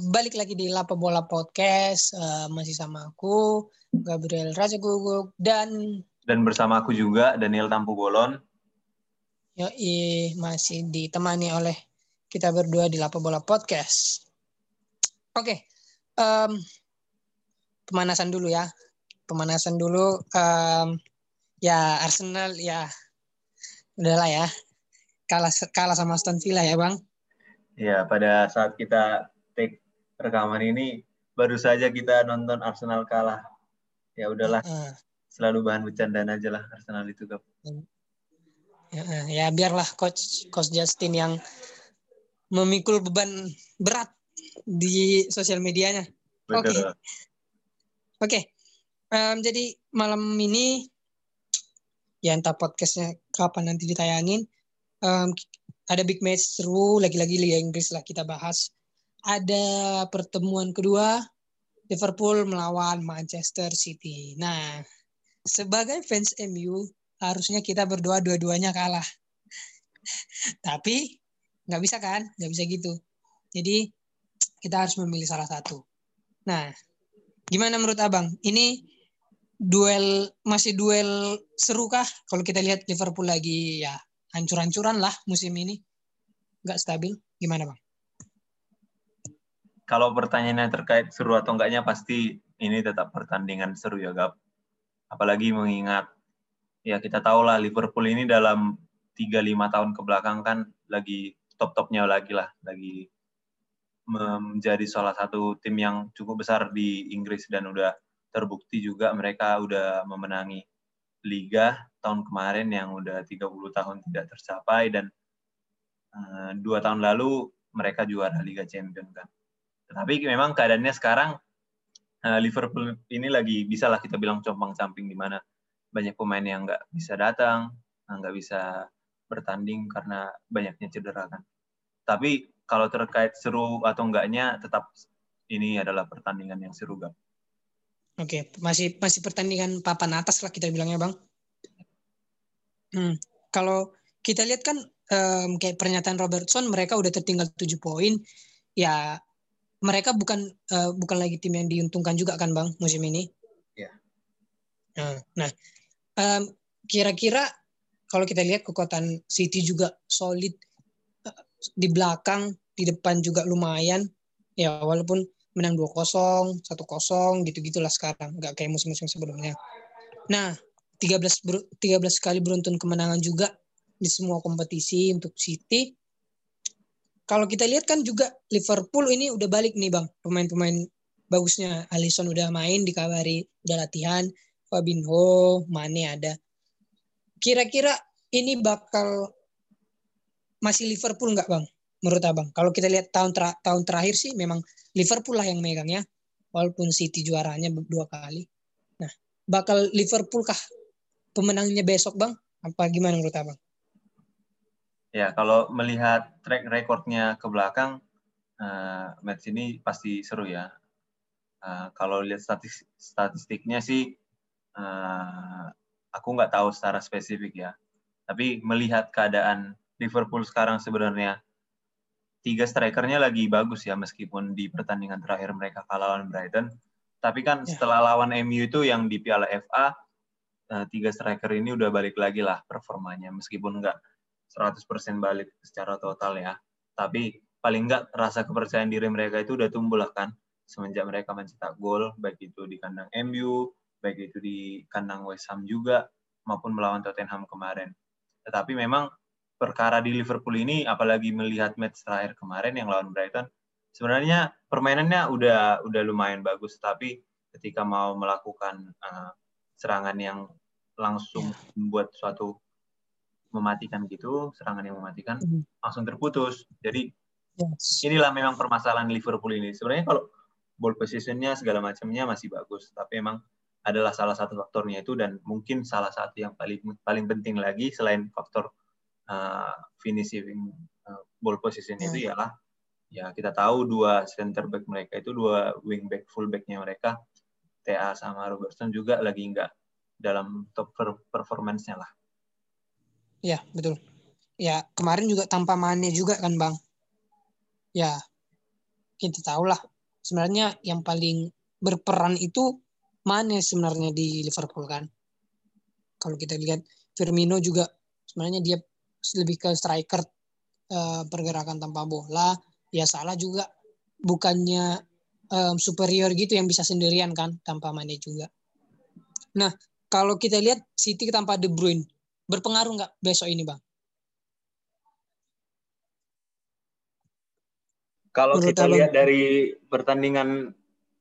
balik lagi di Lapa Bola Podcast uh, masih sama aku Gabriel Raja Guguk dan dan bersama aku juga Daniel Tampu Bolon. Yoi, masih ditemani oleh kita berdua di Lapa Bola Podcast. Oke, okay, um, pemanasan dulu ya, pemanasan dulu. Um, ya Arsenal ya, udahlah ya, kalah kalah sama Aston Villa ya bang. Ya pada saat kita take rekaman ini baru saja kita nonton Arsenal kalah. Ya udahlah. Uh, selalu bahan bercandaan aja lah Arsenal itu kap. Ya, ya biarlah coach coach Justin yang memikul beban berat di sosial medianya. Oke. Oke. Okay. Okay. Um, jadi malam ini ya entah podcastnya kapan nanti ditayangin. Um, ada big match seru lagi-lagi Liga Inggris lah kita bahas. Ada pertemuan kedua Liverpool melawan Manchester City. Nah, sebagai fans MU harusnya kita berdoa dua-duanya kalah. Tapi nggak bisa kan, nggak bisa gitu. Jadi kita harus memilih salah satu. Nah, gimana menurut abang? Ini duel masih duel seru kah? Kalau kita lihat Liverpool lagi ya hancur-hancuran lah musim ini, nggak stabil. Gimana bang? Kalau pertanyaannya terkait seru atau enggaknya pasti ini tetap pertandingan seru ya Gap apalagi mengingat ya kita tahu lah Liverpool ini dalam 3-5 tahun ke belakang kan lagi top-topnya lagi lah, lagi menjadi salah satu tim yang cukup besar di Inggris dan udah terbukti juga mereka udah memenangi liga tahun kemarin yang udah 30 tahun tidak tercapai dan uh, dua tahun lalu mereka juara Liga Champion kan. Tetapi memang keadaannya sekarang uh, Liverpool ini lagi bisa lah kita bilang compang camping di mana banyak pemain yang nggak bisa datang, nggak bisa bertanding karena banyaknya cedera kan. Tapi kalau terkait seru atau enggaknya tetap ini adalah pertandingan yang seru gak? Oke, masih masih pertandingan papan atas lah kita bilangnya bang. Hmm, kalau kita lihat kan um, kayak pernyataan Robertson mereka udah tertinggal 7 poin, ya mereka bukan uh, bukan lagi tim yang diuntungkan juga kan bang musim ini. Ya. Nah, nah um, kira-kira kalau kita lihat kekuatan City juga solid uh, di belakang, di depan juga lumayan. Ya walaupun menang 2-0, 1-0 gitu-gitulah sekarang, nggak kayak musim-musim sebelumnya. Nah, 13 ber, 13 kali beruntun kemenangan juga di semua kompetisi untuk City kalau kita lihat kan juga Liverpool ini udah balik nih bang. Pemain-pemain bagusnya. Alisson udah main dikabari udah latihan. Fabinho Mane ada. Kira-kira ini bakal masih Liverpool nggak bang? Menurut abang. Kalau kita lihat tahun ter tahun terakhir sih memang Liverpool lah yang megang ya walaupun City juaranya dua kali. Nah bakal Liverpool kah pemenangnya besok bang? Apa gimana menurut abang Ya, kalau melihat track recordnya ke belakang, uh, match ini pasti seru ya. Uh, kalau lihat statistik, statistiknya sih, uh, aku nggak tahu secara spesifik ya. Tapi melihat keadaan Liverpool sekarang sebenarnya, tiga strikernya lagi bagus ya, meskipun di pertandingan terakhir mereka kalah lawan Brighton. Tapi kan ya. setelah lawan MU itu yang di Piala FA, uh, tiga striker ini udah balik lagi lah performanya, meskipun nggak 100% balik secara total ya. Tapi paling enggak rasa kepercayaan diri mereka itu udah tumbuh lah kan semenjak mereka mencetak gol baik itu di kandang MU, baik itu di kandang West Ham juga maupun melawan Tottenham kemarin. Tetapi memang perkara di Liverpool ini apalagi melihat match terakhir kemarin yang lawan Brighton sebenarnya permainannya udah udah lumayan bagus tapi ketika mau melakukan uh, serangan yang langsung iya. membuat suatu mematikan gitu, serangan yang mematikan mm. langsung terputus. Jadi yes. inilah memang permasalahan Liverpool ini. Sebenarnya kalau ball positionnya segala macamnya masih bagus, tapi memang adalah salah satu faktornya itu dan mungkin salah satu yang paling paling penting lagi selain faktor uh, finishing uh, ball position yeah. itu hmm. ialah ya kita tahu dua center back mereka itu dua wing back full backnya mereka TA sama Robertson juga lagi nggak dalam top performance-nya lah. Ya, betul. Ya, kemarin juga tanpa Mane juga kan, Bang. Ya. kita tahu lah sebenarnya yang paling berperan itu Mane sebenarnya di Liverpool kan. Kalau kita lihat Firmino juga sebenarnya dia lebih ke striker uh, pergerakan tanpa bola. Ya salah juga bukannya um, superior gitu yang bisa sendirian kan tanpa Mane juga. Nah kalau kita lihat City tanpa De Bruyne berpengaruh nggak besok ini bang? Kalau kita lihat dari pertandingan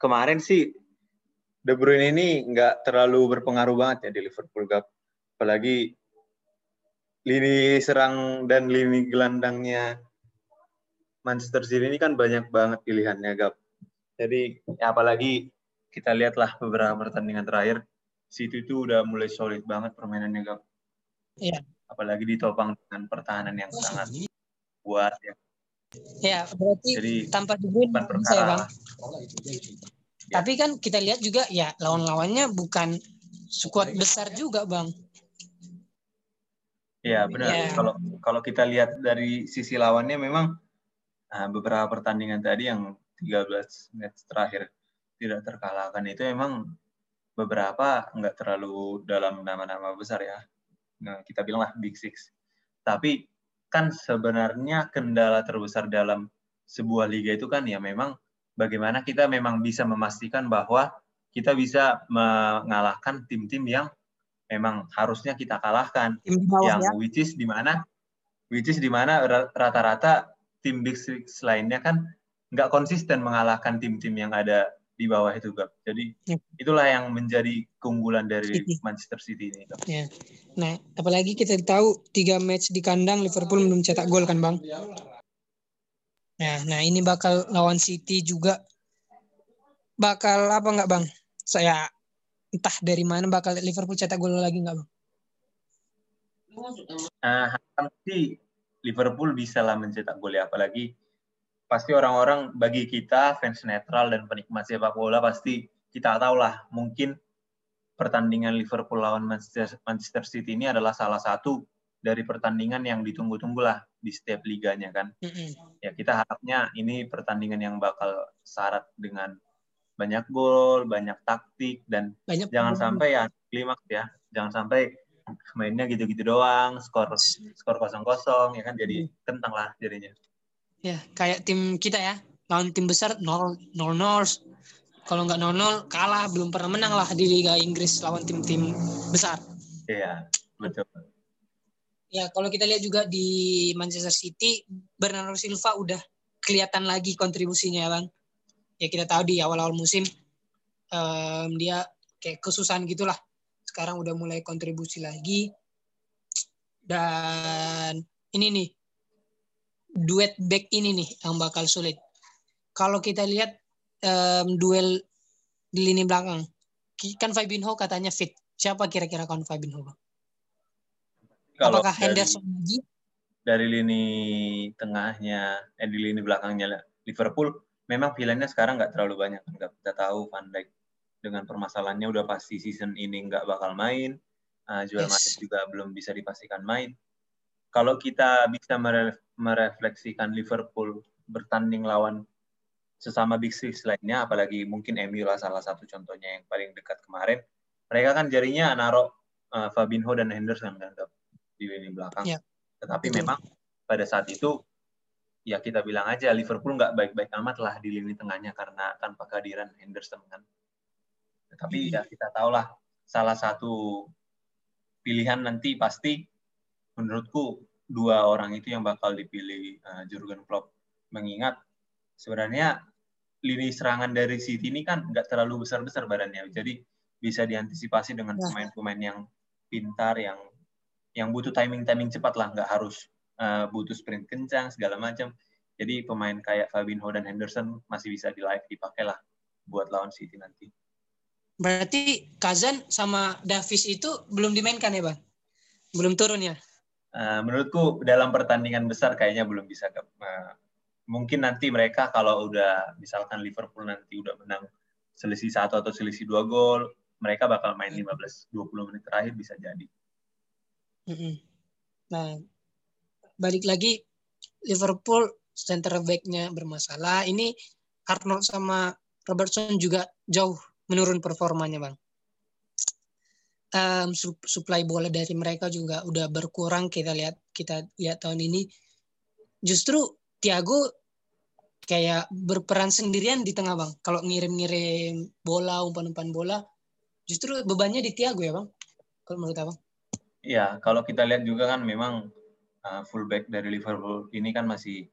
kemarin sih De Bruyne ini nggak terlalu berpengaruh banget ya di Liverpool Cup. Apalagi lini serang dan lini gelandangnya Manchester City ini kan banyak banget pilihannya Gap. Jadi ya apalagi kita lihatlah beberapa pertandingan terakhir City itu udah mulai solid banget permainannya Gap. Iya. Apalagi ditopang dengan pertahanan yang sangat kuat ya. Ya, berarti Jadi, tanpa De Bruyne bisa ya, Bang. Ya. Tapi kan kita lihat juga ya lawan-lawannya bukan skuad besar juga, Bang. Iya, benar. Ya. Kalau kalau kita lihat dari sisi lawannya memang uh, beberapa pertandingan tadi yang 13 match terakhir tidak terkalahkan itu memang beberapa nggak terlalu dalam nama-nama besar ya. Nah, kita bilang lah Big Six. Tapi kan sebenarnya kendala terbesar dalam sebuah liga itu kan ya memang bagaimana kita memang bisa memastikan bahwa kita bisa mengalahkan tim-tim yang memang harusnya kita kalahkan yang ya. which is di mana which is di mana rata-rata tim big six lainnya kan nggak konsisten mengalahkan tim-tim yang ada di bawah itu Gap. Jadi ya. itulah yang menjadi keunggulan dari City. Manchester City ini. Gap. Ya. Nah, apalagi kita tahu tiga match di kandang Liverpool belum cetak gol kan Bang? Nah, nah ini bakal lawan City juga bakal apa enggak bang? Saya entah dari mana bakal Liverpool cetak gol lagi enggak bang? Uh, Liverpool bisa lah mencetak gol ya, apalagi pasti orang-orang bagi kita fans netral dan penikmat sepak bola pasti kita tahu lah mungkin pertandingan Liverpool lawan Manchester, Manchester City ini adalah salah satu dari pertandingan yang ditunggu-tunggu lah di setiap liganya kan. Mm-hmm. Ya kita harapnya ini pertandingan yang bakal syarat dengan banyak gol, banyak taktik dan banyak jangan sampai ya klimaks ya, jangan sampai mainnya gitu-gitu doang, skor skor kosong kosong ya kan jadi kentang lah jadinya. Ya kayak tim kita ya lawan tim besar nol nol nol kalau nggak nol nol kalah belum pernah menang lah di Liga Inggris lawan tim-tim besar. Iya betul. Ya, kalau kita lihat juga di Manchester City, Bernardo Silva udah kelihatan lagi kontribusinya, Bang. Ya kita tahu di awal-awal musim um, dia kayak kesusahan gitulah. Sekarang udah mulai kontribusi lagi. Dan ini nih duet back ini nih yang bakal sulit. Kalau kita lihat um, duel di lini belakang, kan Fabinho katanya fit. Siapa kira-kira kawan Fabinho, Bang? Kalau Apakah dari, Henderson lagi? Dari lini tengahnya, eh di lini belakangnya Liverpool, memang pilihannya sekarang nggak terlalu banyak. Nggak kita tahu Van Dijk dengan permasalahannya udah pasti season ini nggak bakal main. Uh, Joel yes. Matip juga belum bisa dipastikan main. Kalau kita bisa merefleksikan Liverpool bertanding lawan sesama Big Six lainnya, apalagi mungkin MU lah salah satu contohnya yang paling dekat kemarin, mereka kan jarinya naruh uh, Fabinho dan Henderson kan, di lini belakang. Ya. Tetapi Betul. memang pada saat itu ya kita bilang aja Liverpool nggak baik-baik amat lah di lini tengahnya karena tanpa kehadiran Henderson kan. Tetapi hmm. ya kita tahulah salah satu pilihan nanti pasti menurutku dua orang itu yang bakal dipilih uh, Jurgen Klopp mengingat sebenarnya lini serangan dari City ini kan nggak terlalu besar-besar badannya jadi bisa diantisipasi dengan ya. pemain-pemain yang pintar yang yang butuh timing-timing cepat lah, nggak harus uh, butuh sprint kencang segala macam. Jadi pemain kayak Fabinho dan Henderson masih bisa di live dipakai lah buat lawan City nanti. Berarti Kazan sama Davis itu belum dimainkan ya, Bang? Belum turun ya? Uh, menurutku dalam pertandingan besar kayaknya belum bisa. Uh, mungkin nanti mereka kalau udah misalkan Liverpool nanti udah menang selisih satu atau selisih dua gol, mereka bakal main 15-20 menit terakhir bisa jadi. Nah, balik lagi Liverpool center back-nya bermasalah. Ini Arnold sama Robertson juga jauh menurun performanya bang. Um, supply bola dari mereka juga udah berkurang kita lihat kita lihat tahun ini. Justru Thiago kayak berperan sendirian di tengah bang. Kalau ngirim-ngirim bola, umpan-umpan bola, justru bebannya di Thiago ya bang. Kalau menurut abang? Iya, kalau kita lihat juga kan memang uh, fullback dari Liverpool ini kan masih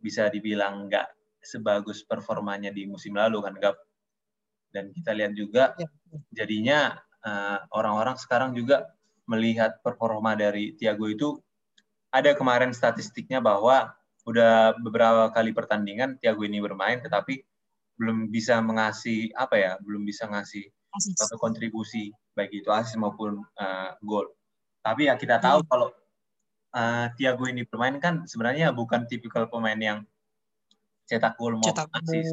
bisa dibilang nggak sebagus performanya di musim lalu kan Gap. Dan kita lihat juga ya. Uh, orang-orang sekarang juga melihat performa dari Thiago itu ada kemarin statistiknya bahwa udah beberapa kali pertandingan Thiago ini bermain tetapi belum bisa mengasih apa ya belum bisa ngasih satu kontribusi baik itu asis maupun uh, gol tapi ya kita tahu hmm. kalau uh, Thiago ini bermain kan sebenarnya bukan tipikal pemain yang cetak gol mau cetak asis.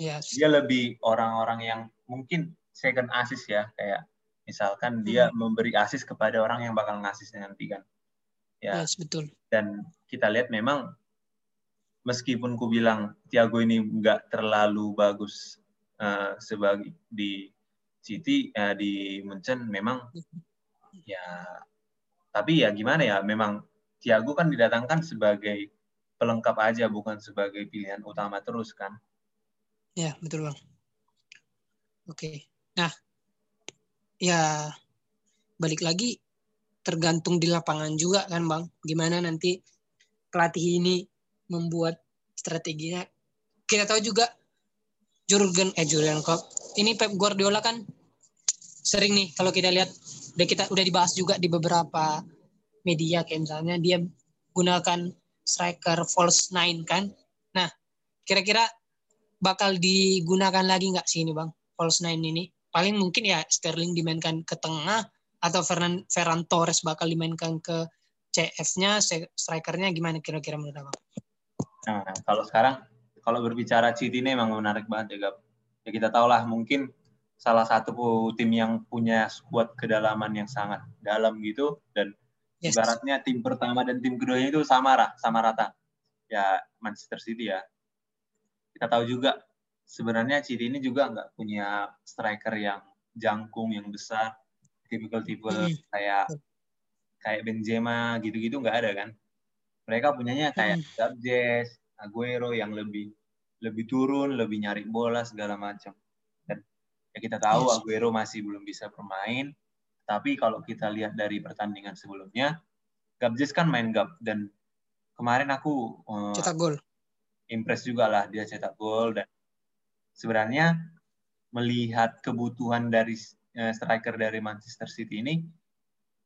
Yes. Dia lebih orang-orang yang mungkin second assist ya kayak misalkan hmm. dia memberi asis kepada orang yang bakal ngasih nanti kan. Ya. Yes, betul. Dan kita lihat memang meskipun ku bilang Thiago ini nggak terlalu bagus uh, sebagai di City uh, di Munchen memang hmm ya tapi ya gimana ya memang Thiago kan didatangkan sebagai pelengkap aja bukan sebagai pilihan utama terus kan ya betul bang oke nah ya balik lagi tergantung di lapangan juga kan bang gimana nanti pelatih ini membuat strateginya kita tahu juga Jurgen eh Jurgen Klopp ini Pep Guardiola kan sering nih kalau kita lihat udah kita udah dibahas juga di beberapa media kayak misalnya dia gunakan striker false nine kan. Nah, kira-kira bakal digunakan lagi nggak sih ini bang false nine ini? Paling mungkin ya Sterling dimainkan ke tengah atau Ferran, Ferran Torres bakal dimainkan ke CF-nya, strikernya gimana kira-kira menurut abang? Nah, kalau sekarang kalau berbicara City ini memang menarik banget ya, Gap. Ya kita tahu lah mungkin salah satu tim yang punya skuad kedalaman yang sangat dalam gitu dan yes. ibaratnya tim pertama dan tim keduanya itu sama lah, sama rata. Ya Manchester City ya. Kita tahu juga sebenarnya City ini juga nggak punya striker yang jangkung yang besar, tipikal-tipikal mm. kayak kayak Benzema gitu-gitu nggak ada kan. Mereka punyanya kayak mm. Gabjes, Aguero yang lebih lebih turun, lebih nyari bola segala macam. Ya kita tahu yes. Aguero masih belum bisa bermain, tapi kalau kita lihat dari pertandingan sebelumnya, Gabjes kan main gap dan kemarin aku uh, cetak gol. Impress juga lah dia cetak gol dan sebenarnya melihat kebutuhan dari uh, striker dari Manchester City ini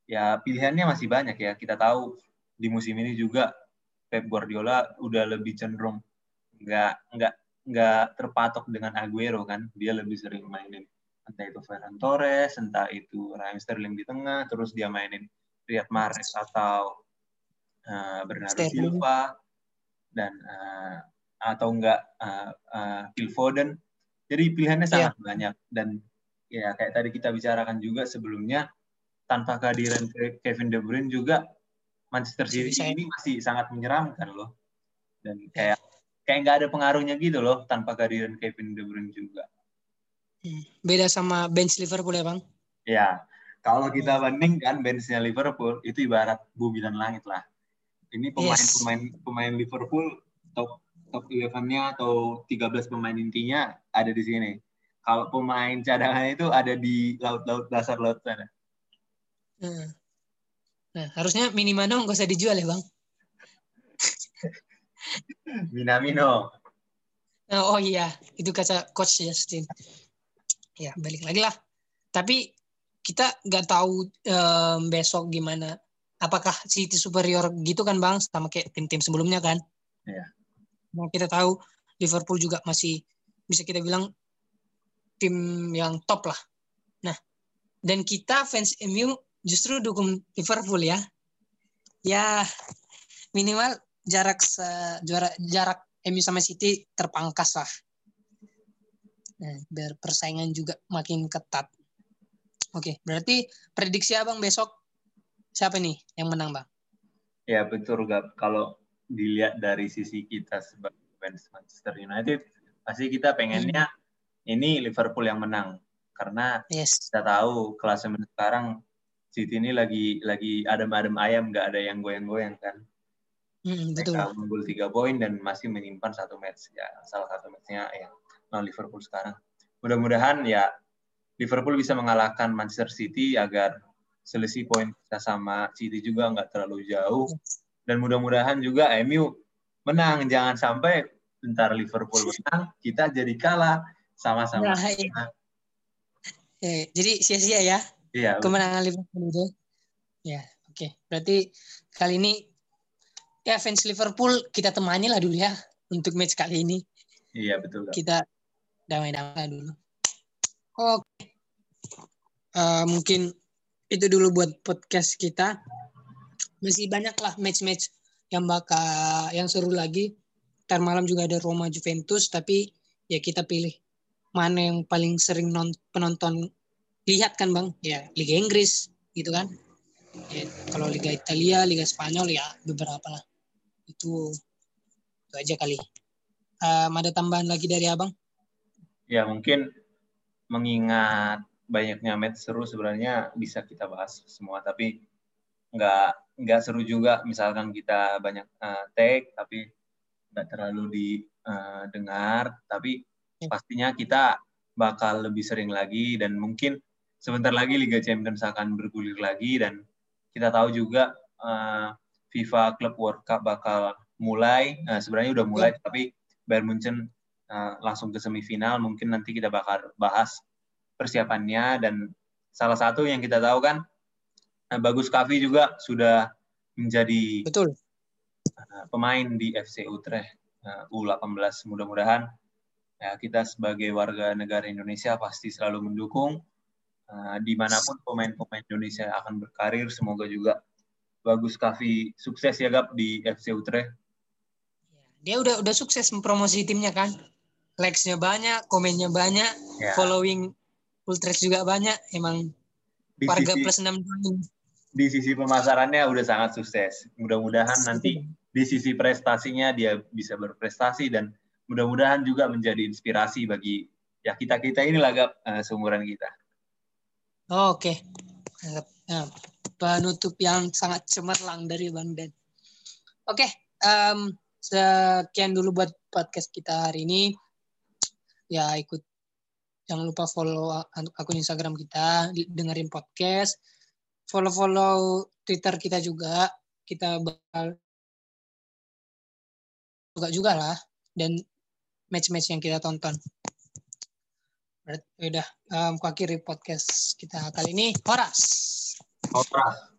ya pilihannya masih banyak ya. Kita tahu di musim ini juga Pep Guardiola udah lebih cenderung nggak nggak nggak terpatok dengan Aguero kan dia lebih sering mainin entah itu Ferran Torres entah itu Raheem Sterling di tengah terus dia mainin Riyad Mahrez atau uh, Bernardo Silva dan uh, atau enggak uh, uh, Phil Foden jadi pilihannya iya. sangat yeah. banyak dan ya kayak tadi kita bicarakan juga sebelumnya tanpa kehadiran Kevin De Bruyne juga Manchester City ini masih sangat menyeramkan loh dan kayak kayak nggak ada pengaruhnya gitu loh tanpa kehadiran Kevin De Bruyne juga. Hmm. Beda sama bench Liverpool ya bang? Ya, kalau kita bandingkan benchnya Liverpool itu ibarat bumi dan langit lah. Ini pemain-pemain yes. pemain Liverpool top top 11-nya atau 13 pemain intinya ada di sini. Kalau pemain cadangan itu ada di laut-laut dasar laut sana. Hmm. Nah, harusnya Minimano nggak usah dijual ya, Bang? Minamino. Oh, oh iya, itu kata coach Justin. Ya, balik lagi lah. Tapi kita nggak tahu um, besok gimana. Apakah City superior gitu kan bang, sama kayak tim-tim sebelumnya kan? Iya. Nah, kita tahu Liverpool juga masih bisa kita bilang tim yang top lah. Nah, dan kita fans MU justru dukung Liverpool ya. Ya minimal jarak se, jarak MU sama City terpangkas lah. Nah, biar persaingan juga makin ketat. Oke, berarti prediksi abang besok siapa nih yang menang bang? Ya betul Gap. Kalau dilihat dari sisi kita sebagai fans Manchester United pasti kita pengennya hmm. ini Liverpool yang menang karena yes. kita tahu kelas sekarang City ini lagi lagi adem-adem ayam nggak ada yang goyang-goyang kan hmm, betul. mereka unggul tiga poin dan masih menyimpan satu match ya salah satu matchnya yang non Liverpool sekarang mudah-mudahan ya Liverpool bisa mengalahkan Manchester City agar selisih poin kita sama City juga nggak terlalu jauh dan mudah-mudahan juga MU menang. Jangan sampai bentar Liverpool menang kita jadi kalah. Sama-sama. Nah, iya. Eh, jadi sia-sia ya iya, kemenangan Liverpool itu. Ya oke. Okay. berarti kali ini ya fans Liverpool kita temani lah dulu ya untuk match kali ini. Iya betul kita damai-damai dulu. Oke. Okay. uh, eh, mungkin itu dulu buat podcast kita masih banyak lah match-match yang bakal yang seru lagi. Ntar malam juga ada Roma Juventus tapi ya kita pilih mana yang paling sering non, penonton lihat kan bang? Ya Liga Inggris gitu kan? Ya, kalau Liga Italia Liga Spanyol ya beberapa lah. Itu itu aja kali. Um, ada tambahan lagi dari abang? Ya mungkin mengingat banyaknya match seru sebenarnya bisa kita bahas semua tapi nggak nggak seru juga misalkan kita banyak uh, take tapi nggak terlalu didengar uh, tapi ya. pastinya kita bakal lebih sering lagi dan mungkin sebentar lagi Liga Champions akan bergulir lagi dan kita tahu juga uh, FIFA Club World Cup bakal mulai uh, sebenarnya udah mulai ya. tapi Bayern Munchen uh, langsung ke semifinal mungkin nanti kita bakal bahas persiapannya dan salah satu yang kita tahu kan Bagus Kavi juga sudah menjadi betul. uh, pemain di FC Utrecht uh, U18 mudah-mudahan ya kita sebagai warga negara Indonesia pasti selalu mendukung uh, di mana pun pemain-pemain Indonesia akan berkarir. Semoga juga bagus Kavi sukses ya Gap di FC Utrecht. Dia udah udah sukses mempromosi timnya kan? Likes-nya banyak komennya banyak ya. following Utrecht juga banyak. Emang di warga sisi, plus 6 di sisi pemasarannya udah sangat sukses. Mudah-mudahan nanti di sisi prestasinya dia bisa berprestasi dan mudah-mudahan juga menjadi inspirasi bagi ya kita kita ini lagap uh, seumuran kita. Oh, Oke, okay. nah, penutup yang sangat cemerlang dari Bang Den. Oke, okay, um, sekian dulu buat podcast kita hari ini. Ya ikut jangan lupa follow akun Instagram kita, dengerin podcast follow-follow Twitter kita juga. Kita bakal juga juga lah dan match-match yang kita tonton. Berarti udah um, akhiri podcast kita kali ini. Horas. Horas.